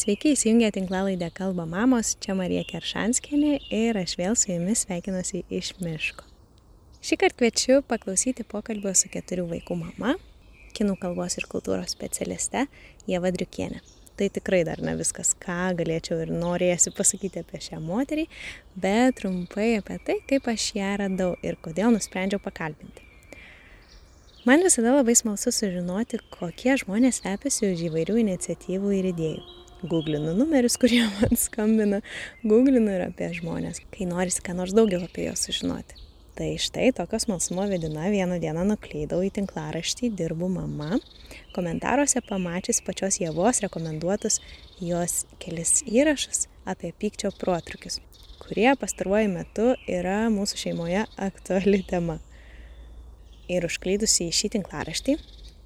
Sveiki įsijungę tinklalaidę Kalba Mamos, čia Marija Keršanskienė ir aš vėl su jumis sveikinuosi iš miško. Šį kartą kviečiu paklausyti pokalbio su keturių vaikų mama, kinų kalbos ir kultūros specialiste Jeva Driukienė. Tai tikrai dar ne viskas, ką galėčiau ir norėsiu pasakyti apie šią moterį, bet trumpai apie tai, kaip aš ją radau ir kodėl nusprendžiau pakalbinti. Man visada labai smalsu sužinoti, kokie žmonės slepiasi už įvairių iniciatyvų ir idėjų googlinu numerius, kurie man skambina, googlinu ir apie žmonės, kai norisi ką nors daugiau apie juos sužinoti. Tai štai tokios malsumo vedina vieną dieną nuklydau į tinklaraštį Dirbu mama, komentaruose pamačius pačios Jėvos rekomenduotus jos kelis įrašus apie pykčio protrukius, kurie pastaruoju metu yra mūsų šeimoje aktuali tema. Ir užklydusi į šį tinklaraštį,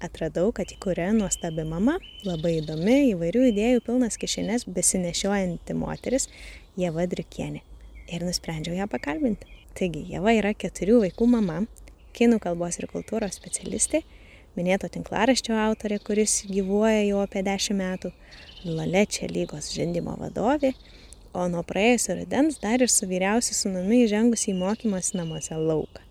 atradau, kad įkuria nuostabi mama, labai įdomi, įvairių idėjų pilnas kišenės besinešiojanti moteris Jeva Driukienė. Ir nusprendžiau ją pakalbinti. Taigi, Jeva yra keturių vaikų mama, kinų kalbos ir kultūros specialistė, minėto tinklaraščio autorė, kuris gyvuoja jau apie dešimt metų, Lalečia lygos žindimo vadovė, o nuo praėjusio rudens dar ir su vyriausiu sunumi įžengusi į mokymas namuose lauką.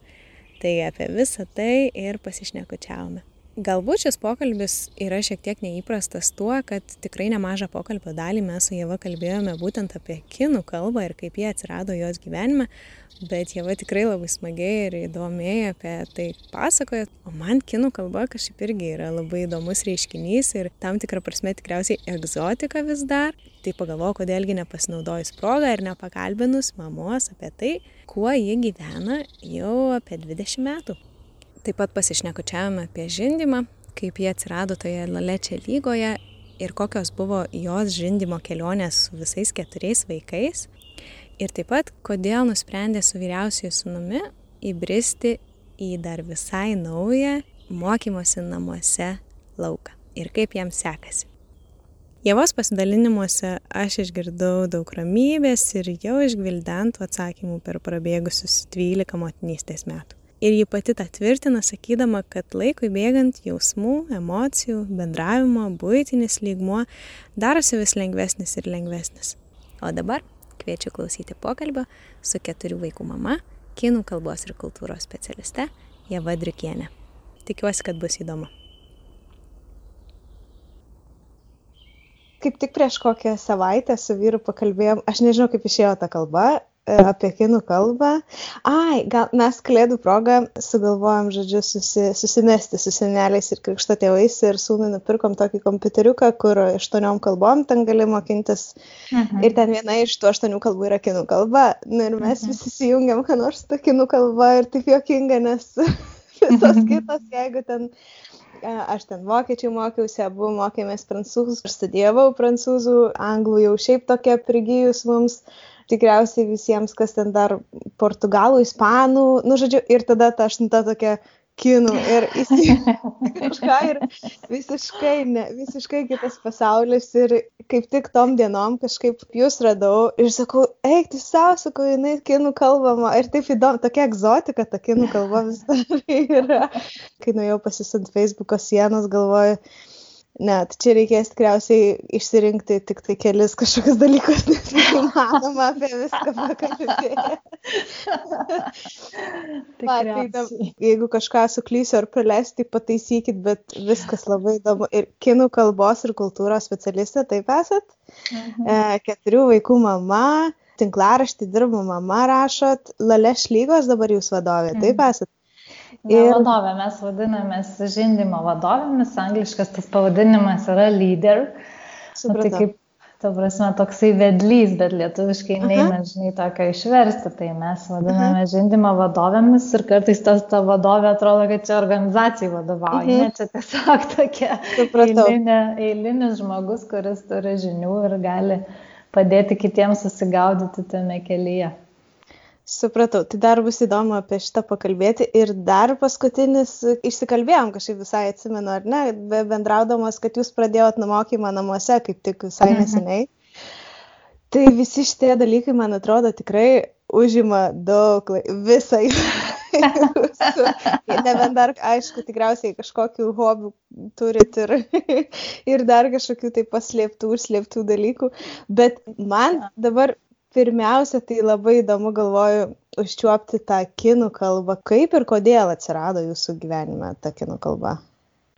Tai apie visą tai ir pasišnekučiavome. Galbūt šis pokalbis yra šiek tiek neįprastas tuo, kad tikrai nemažą pokalbio dalį mes su Jėva kalbėjome būtent apie kinų kalbą ir kaip jie atsirado jos gyvenime, bet Jėva tikrai labai smagiai ir įdomiai apie tai pasakoja. O man kinų kalba kažkaip irgi yra labai įdomus reiškinys ir tam tikrą prasme tikriausiai egzotika vis dar. Tai pagalvojau, kodėlgi nepasinaudojus progą ir nepakalbinus mamos apie tai, kuo ji gyvena jau apie 20 metų. Taip pat pasišnekučiavome apie žindimą, kaip jie atsirado toje lalečia lygoje ir kokios buvo jos žindimo kelionės su visais keturiais vaikais. Ir taip pat, kodėl nusprendė su vyriausiųjų sunumi įbristi į dar visai naują mokymosi namuose lauką ir kaip jam sekasi. Jėvos pasidalinimuose aš išgirdau daug ramybės ir jau išgvildentų atsakymų per prabėgusius 12 motinystės metų ir ji pati tą tvirtina, sakydama, kad laikui bėgant jausmų, emocijų, bendravimo, būtinis lygmuo darosi vis lengvesnis ir lengvesnis. O dabar kviečiu klausyti pokalbio su keturių vaikų mama, kinų kalbos ir kultūros specialiste Jeva Driukienė. Tikiuosi, kad bus įdomu. Kaip tik prieš kokią savaitę su vyru pakalbėjom, aš nežinau, kaip išėjo ta kalba, apie kinų kalbą. Ai, gal mes kalėdų progą sugalvojom, žodžiu, susi, susimesti su seneliais ir krikšto tėvais ir sūnui nupirkom tokį kompiuteriuką, kur aštuoniom kalbom ten gali mokintis. Uh mhm. Ir ten viena iš tų aštuonių kalbų yra kinų kalba. Nu, ir mes uh mhm. visi įsijungiam, ką nors tą kinų kalbą ir taip juokinga, nes visos kitos, jeigu ten aš ten vokiečių mokiausi, abu mokėmės prancūzų ir studijavau prancūzų, anglų jau šiaip tokia prigijus mums. Uh, tikriausiai visiems, kas ten dar portugalų, ispanų, nu, žodžiu, ir tada ta aštunta tokia kinų ir kažką ir visiškai, ne, visiškai kitas pasaulis ir kaip tik tom dienom kažkaip jūs radau ir sakau, eik, tu savo, sakau, jinai kinų kalbama ir taip įdomu, tokia egzotika ta kinų kalba vis dar yra. Kai nuėjau pasisant Facebook'o sienos, galvoju, Ne, tai čia reikės tikriausiai išsirinkti tik tai kelis kažkokius dalykus, nes neįmanoma apie viską pakalbėti. Tai jeigu kažką suklysiu ar praleisiu, tai pataisykit, bet viskas labai įdomu. Ir kinų kalbos ir kultūros specialistė, taip esat? Mhm. E, keturių vaikų mama, tinklaraštį dirba mama, rašot, Laleš lygos dabar jūs vadovė, taip mhm. esat? Ir... vadovė, mes vadinamės žindimo vadovėmis, angliškas tas pavadinimas yra leader. Nu, tai kaip, ta prasme, toksai vedlys, bet lietuviškai neina, žinai, tokio išversti, tai mes vadiname Aha. žindimo vadovėmis ir kartais tas ta vadovė atrodo, kad čia organizacijai vadovauja, mhm. ne čia tiesiog tokia eilinė, eilinis žmogus, kuris turi žinių ir gali padėti kitiems susigaudyti tame kelyje. Supratau, tai dar bus įdomu apie šitą pakalbėti. Ir dar paskutinis, išsikalbėjom kažkaip visai atsimenu, ar ne, be bendraudamas, kad jūs pradėjot mokymą namuose kaip tik visai mhm. neseniai. Tai visi šitie dalykai, man atrodo, tikrai užima daug jūsų nebent dar, aišku, tikriausiai kažkokių hobių turit ir, ir dar kažkokių tai paslėptų, slėptų dalykų. Bet man dabar pirmiausia, tai labai įdomu, galvoju, užčiuopti tą kinų kalbą. Kaip ir kodėl atsirado jūsų gyvenime ta kinų kalba?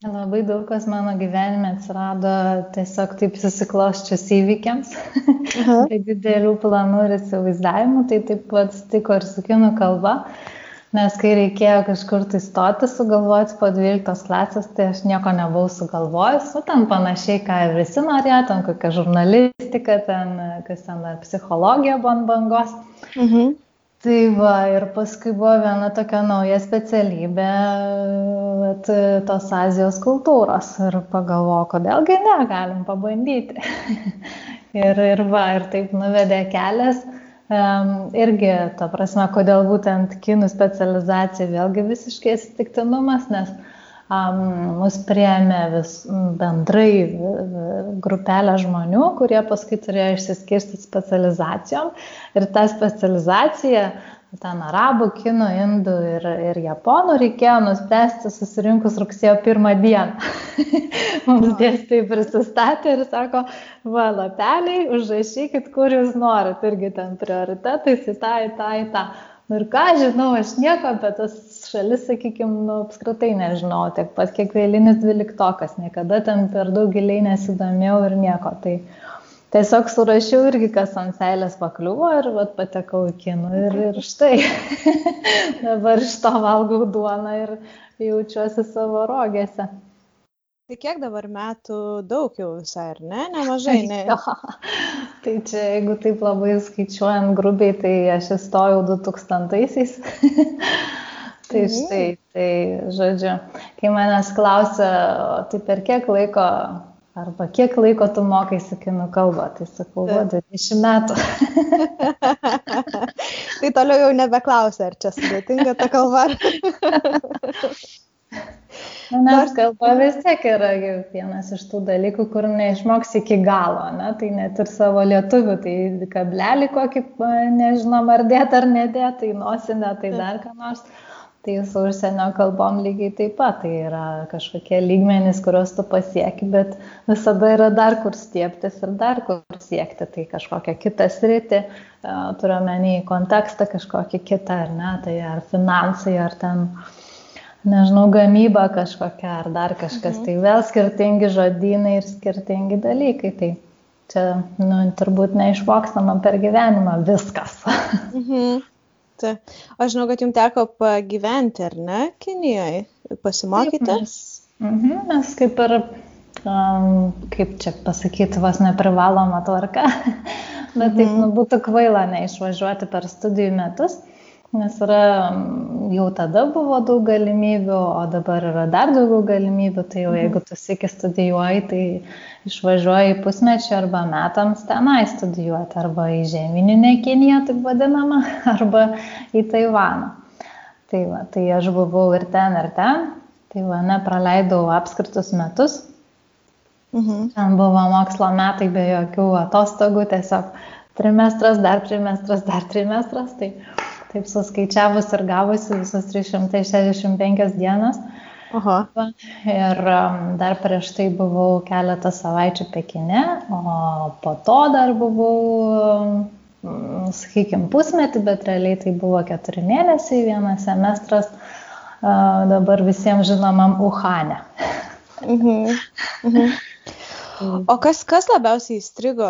Labai daug kas mano gyvenime atsirado tiesiog taip susikloščius įvykiams, be didelių planų ir įsivaizdavimų, tai taip pat tiko ir su kinų kalba, nes kai reikėjo kažkur tai stoti sugalvoti po 12 klasės, tai aš nieko nebuvau sugalvojus, o ten panašiai, ką visi norėjo, ten kokia žurnalistika, ten kas ten dar psichologija buvo ant bangos. Mhm. Tai va, ir paskui buvo viena tokia nauja specialybė, vat, tos Azijos kultūros. Ir pagalvoju, kodėlgi ne, galim pabandyti. ir, ir va, ir taip nuvedė kelias. Irgi, ta prasme, kodėl būtent kinų specializacija, vėlgi visiškai atsitiktinumas, nes um, mus prieėmė vis bendrai grupelę žmonių, kurie paskui turėjo išsiskirsti specializacijom. Ir ta specializacija, ten arabų, kinų, indų ir, ir japonų reikėjo nuspręsti susirinkus rugsėjo pirmą dieną. Mums dėstai prisistatė ir sako, va, lapeliai, užrašykit, kur jūs norit, irgi ten prioritetais į tą, į tą, į tą. Nu ir ką žinau, aš nieko apie tas šalis, sakykime, nu, apskritai nežinau, tiek pat kiek vėlinis dvyliktokas, niekada ten per daug giliai nesidomėjau ir nieko. Tai tiesiog surašiau irgi, kas ant seilės pakliuvo ir vat, patekau į kinų ir, ir štai dabar iš to valgau duoną ir jaučiuosi savo rogėse. Tai kiek dabar metų daug jau visai, ar ne? Nemažai, ne? Tai čia, jeigu taip labai skaičiuojant grubiai, tai aš įstojau 2000-aisiais. tai mhm. štai, tai žodžiu, kai manęs klausia, tai per kiek laiko, arba kiek laiko tu mokaisi kinų kalbą, tai sakau, va, 20 metų. tai toliau jau nebeklausia, ar čia sudėtinga ta kalba. Na, nes kalba vis tiek yra vienas iš tų dalykų, kur neišmoks iki galo, ne? tai net ir savo lietuvių, tai kablelį kokį, nežinom, ar dėt ar nedėt, tai nosinę, tai dar ką nors. Tai su užsienio kalbom lygiai taip pat, tai yra kažkokie lygmenys, kuriuos tu pasieki, bet visada yra dar kur stieptis ir dar kur siekti, tai kažkokią kitą sritį, turiu menį kontekstą kažkokį kitą, ar ne, tai ar finansai, ar ten nežinau, gamyba kažkokia ar dar kažkas. Mhm. Tai vėl skirtingi žodynai ir skirtingi dalykai. Tai čia, nu, turbūt neišmokstama per gyvenimą viskas. Mhm. Tai, aš žinau, kad jums teko pagyventi, ar ne, Kinijoje, pasimokyti? Taip, mes, mhm, mes kaip ir, um, kaip čia pasakyti, vos neprivaloma tvarka, bet mhm. taip nu, būtų kvaila neišvažiuoti per studijų metus. Mhm nes yra, jau tada buvo daug galimybių, o dabar yra dar daugiau galimybių, tai jau jeigu tu sėki studijuoji, tai išvažiuoji pusmečio arba metams tenai studijuoti, arba į žemyninę Kiniją, taip vadinamą, arba į Taivaną. Tai, va, tai aš buvau ir ten, ir ten, tai va, nepraleidau apskritus metus. Mhm. Ten buvo mokslo metai be jokių atostogų, tiesiog trimestras, dar trimestras, dar trimestras. Tai taip suskaičiavus ir gavusi visus 365 dienas. Aha. Ir um, dar prieš tai buvau keletą savaičių Pekine, o po to dar buvau, um, sakykime, pusmetį, bet realiai tai buvo keturi mėnesiai, vienas semestras, dabar visiems žinomam Uhane. Mhm. Mhm. O kas, kas labiausiai įstrigo?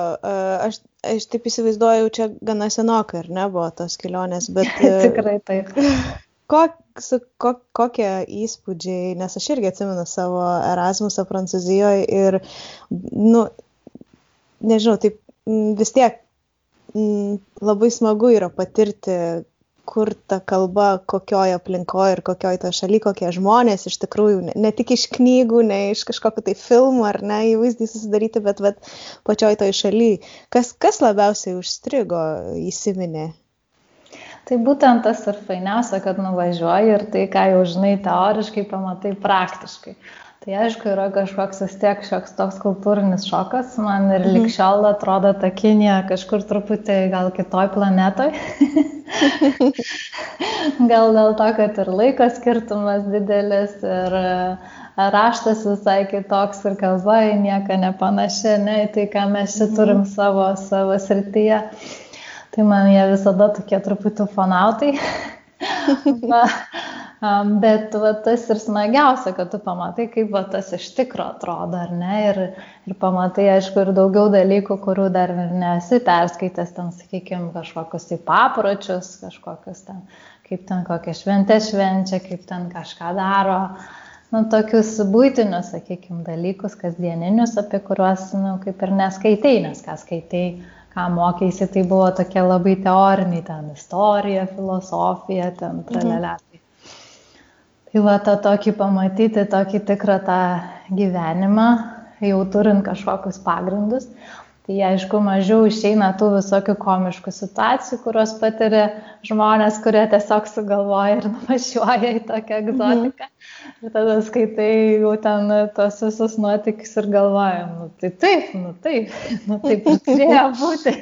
Aš, aš taip įsivaizduoju, čia gana senokai, ar ne, buvo tos kelionės, bet... Tikrai taip. Kok, su, kok, kokie įspūdžiai, nes aš irgi atsimenu savo Erasmusą Prancūzijoje ir, nu, nežinau, taip vis tiek labai smagu yra patirti kur ta kalba, kokioj aplinkoje ir kokioj to šaly, kokie žmonės iš tikrųjų, ne, ne tik iš knygų, ne iš kažkokio tai filmų ar ne įvaizdį susidaryti, bet, bet pačioj toj šaly. Kas, kas labiausiai užstrigo, įsiminė? Tai būtent tas ir fainiausia, kad nuvažiuoji ir tai, ką jau žinai teoriškai, pamatai praktiškai. Tai aišku, yra kažkoks vis tiek šioks toks kultūrinis šokas. Man ir mhm. likščiol atrodo ta Kinija kažkur truputį gal kitoj planetoj. gal dėl to, kad ir laiko skirtumas didelis ir raštas visai kitoks ir kalba į nieką nepanaši, ne, tai ką mes čia mhm. turim savo, savo srityje. Tai man jie visada tokie truputį fanautai. Bet va, tas ir smagiausia, kad tu pamatai, kaip va, tas iš tikro atrodo, ar ne? Ir, ir pamatai, aišku, ir daugiau dalykų, kurių dar nesi perskaitęs, ten, sakykime, kažkokius tai papročius, kažkokius ten, kaip ten kokią šventę švenčia, kaip ten kažką daro. Nu, tokius būtinius, sakykime, dalykus, kasdieninius, apie kuriuos, nu, kaip ir neskaitai, nes ką skaitai, ką mokėsi, tai buvo tokie labai teoriniai, ten istorija, filosofija, ten tralelė. Mhm. Tai va, tą tokį pamatyti, tokį tikrą tą gyvenimą, jau turint kažkokius pagrindus. Tai aišku, mažiau išeina tų visokių komiškų situacijų, kurios patiria žmonės, kurie tiesiog sugalvoja ir nuvažiuoja į tokią mhm. egzotiką. Mhm. Ir tada skaitai jau ten tos visus nuotikius ir galvoja, nu tai taip, nu taip, nu taip turėjo būti.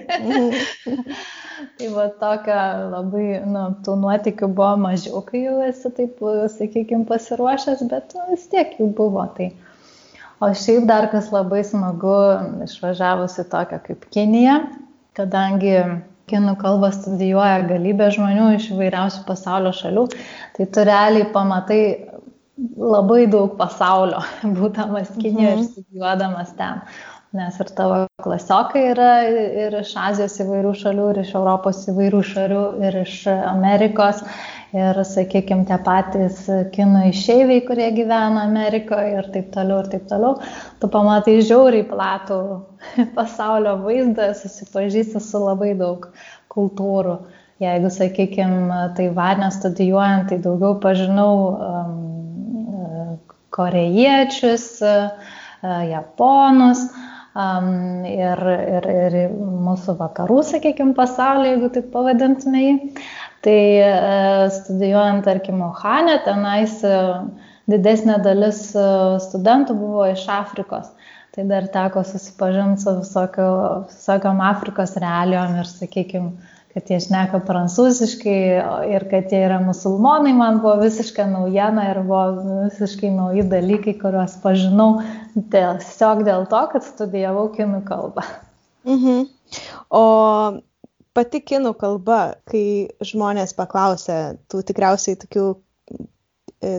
Tai va tokia labai, nu, tų nuotikių buvo mažiau, kai jau esi taip, sakykime, pasiruošęs, bet nu, vis tiek jų buvo. Tai. O šiaip dar kas labai smagu, išvažiavusi tokia kaip Kinija, kadangi kinų kalbą studijuoja galybė žmonių iš įvairiausių pasaulio šalių, tai tu realiai pamatai labai daug pasaulio, būdamas Kinijoje mhm. ir studijuodamas ten nes ir tavo klasiokai yra ir iš Azijos įvairių šalių, ir iš Europos įvairių šalių, ir iš Amerikos, ir, sakykime, tie patys kinų išeiviai, kurie gyvena Amerikoje ir taip toliau, ir taip toliau. Tu pamatai žiauriai platų pasaulio vaizdą, susipažįsti su labai daug kultūrų. Jeigu, sakykime, Taivanę studijuojant, tai daugiau pažinau um, korejiečius, uh, japonus, um, ir, ir, ir mūsų vakarų, sakykime, pasaulyje, jeigu taip pavadintume jį. Tai uh, studijuojant, tarkim, Ohane, tenais uh, didesnė dalis uh, studentų buvo iš Afrikos. Tai dar teko susipažinti su visokio, visokiom Afrikos realijom ir, sakykime, kad jie šneka prancūziškai ir kad jie yra musulmonai, man buvo visiška naujiena ir buvo visiškai nauji dalykai, kuriuos pažinau dėl, tiesiog dėl to, kad studijavau kinų kalbą. Mhm. O pati kinų kalba, kai žmonės paklausia tų tikriausiai tokių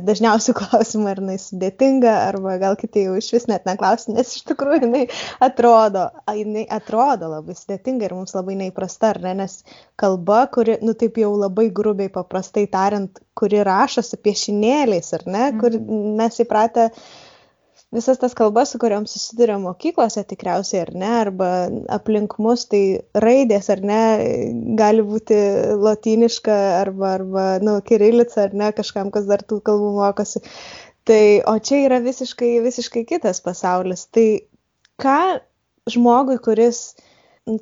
dažniausių klausimų, ar jinai sudėtinga, arba gal kiti jau iš vis net neklausia, nes iš tikrųjų jinai atrodo, jinai atrodo labai sudėtinga ir mums labai neįprasta, ar ne, nes kalba, kuri, nu taip jau labai grubiai paprastai tariant, kuri rašosi piešinėliais, ar ne, kur mhm. mes įpratę uh, visas tas kalbas, su kuriuom susiduria mokyklose tikriausiai, ar ne, arba aplink mus, tai raidės, ar ne, gali būti lotyniška, arba, arba nu, kirilica, ar ne, kažkam, kas dar tų kalbų mokosi. Tai, o čia yra visiškai, visiškai kitas pasaulis. Tai ką žmogui, kuris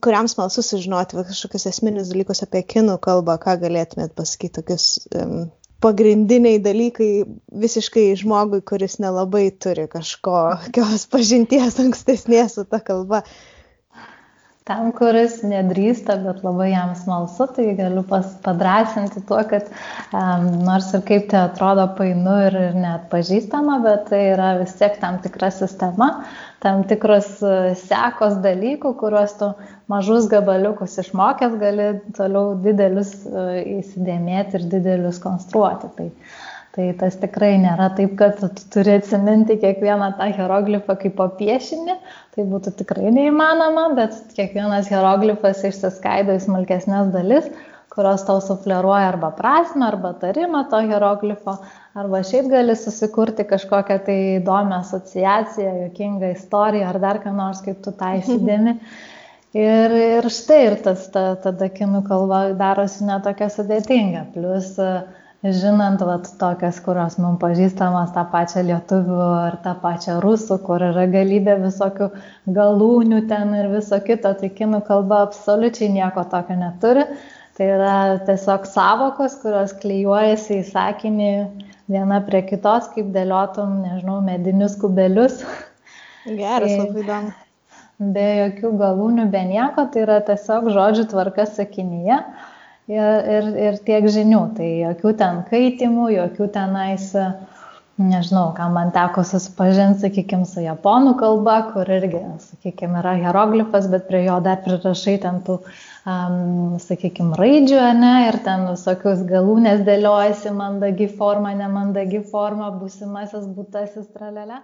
kuriam smalsu sužinoti kažkokius esminius dalykus apie kinų kalbą, ką galėtumėt pasakyti, tokius um, pagrindiniai dalykai visiškai žmogui, kuris nelabai turi kažkokios pažinties ankstesnės su ta kalba. Tam, kuris nedrįsta, bet labai jam smalsu, tai galiu pas, padrasinti tuo, kad um, nors ir kaip tai atrodo painu ir, ir net pažįstama, bet tai yra vis tiek tam tikra sistema, tam tikros e, sekos dalykų, kuriuos tu mažus gabaliukus išmokęs gali toliau didelius e, įsidėmėti ir didelius konstruoti. Tai, tai tas tikrai nėra taip, kad tu turi atsiminti kiekvieną tą hieroglifą kaip po piešinį, tai būtų tikrai neįmanoma, bet kiekvienas hieroglifas išsiskaido į smulkesnės dalis kurios tau sufleruoja arba prasme, arba tarimą to hieroglifo, arba šiaip gali susikurti kažkokią tai įdomią asociaciją, jokingą istoriją ar dar ką nors, kaip tu tą įsidėmi. Ir, ir štai ir tas ta, tada kinų kalba darosi netokia sudėtinga. Plus, žinant vat, tokias, kurios mums pažįstamos, tą pačią lietuvių ar tą pačią rusų, kur yra galybė visokių galūnių ten ir viso kito, tai kinų kalba absoliučiai nieko tokio neturi. Tai yra tiesiog savokos, kurios klyjuojasi į sakinį viena prie kitos, kaip dėliotum, nežinau, medinius kubelius. Geras, tai labai įdomu. Be jokių galūnių, be nieko, tai yra tiesiog žodžių tvarka sakinyje ir, ir, ir tiek žinių. Tai jokių ten kaitimų, jokių tenais, nežinau, ką man teko susipažinti, sakykime, su japonų kalba, kur irgi, sakykime, yra hieroglifas, bet prie jo dar prirašai ten tų um, sakykime, raidžių, ne, ir ten visokius galūnės dėliojasi, mandagi forma, nemandagi forma, būsimasis, būtasis, tralelė.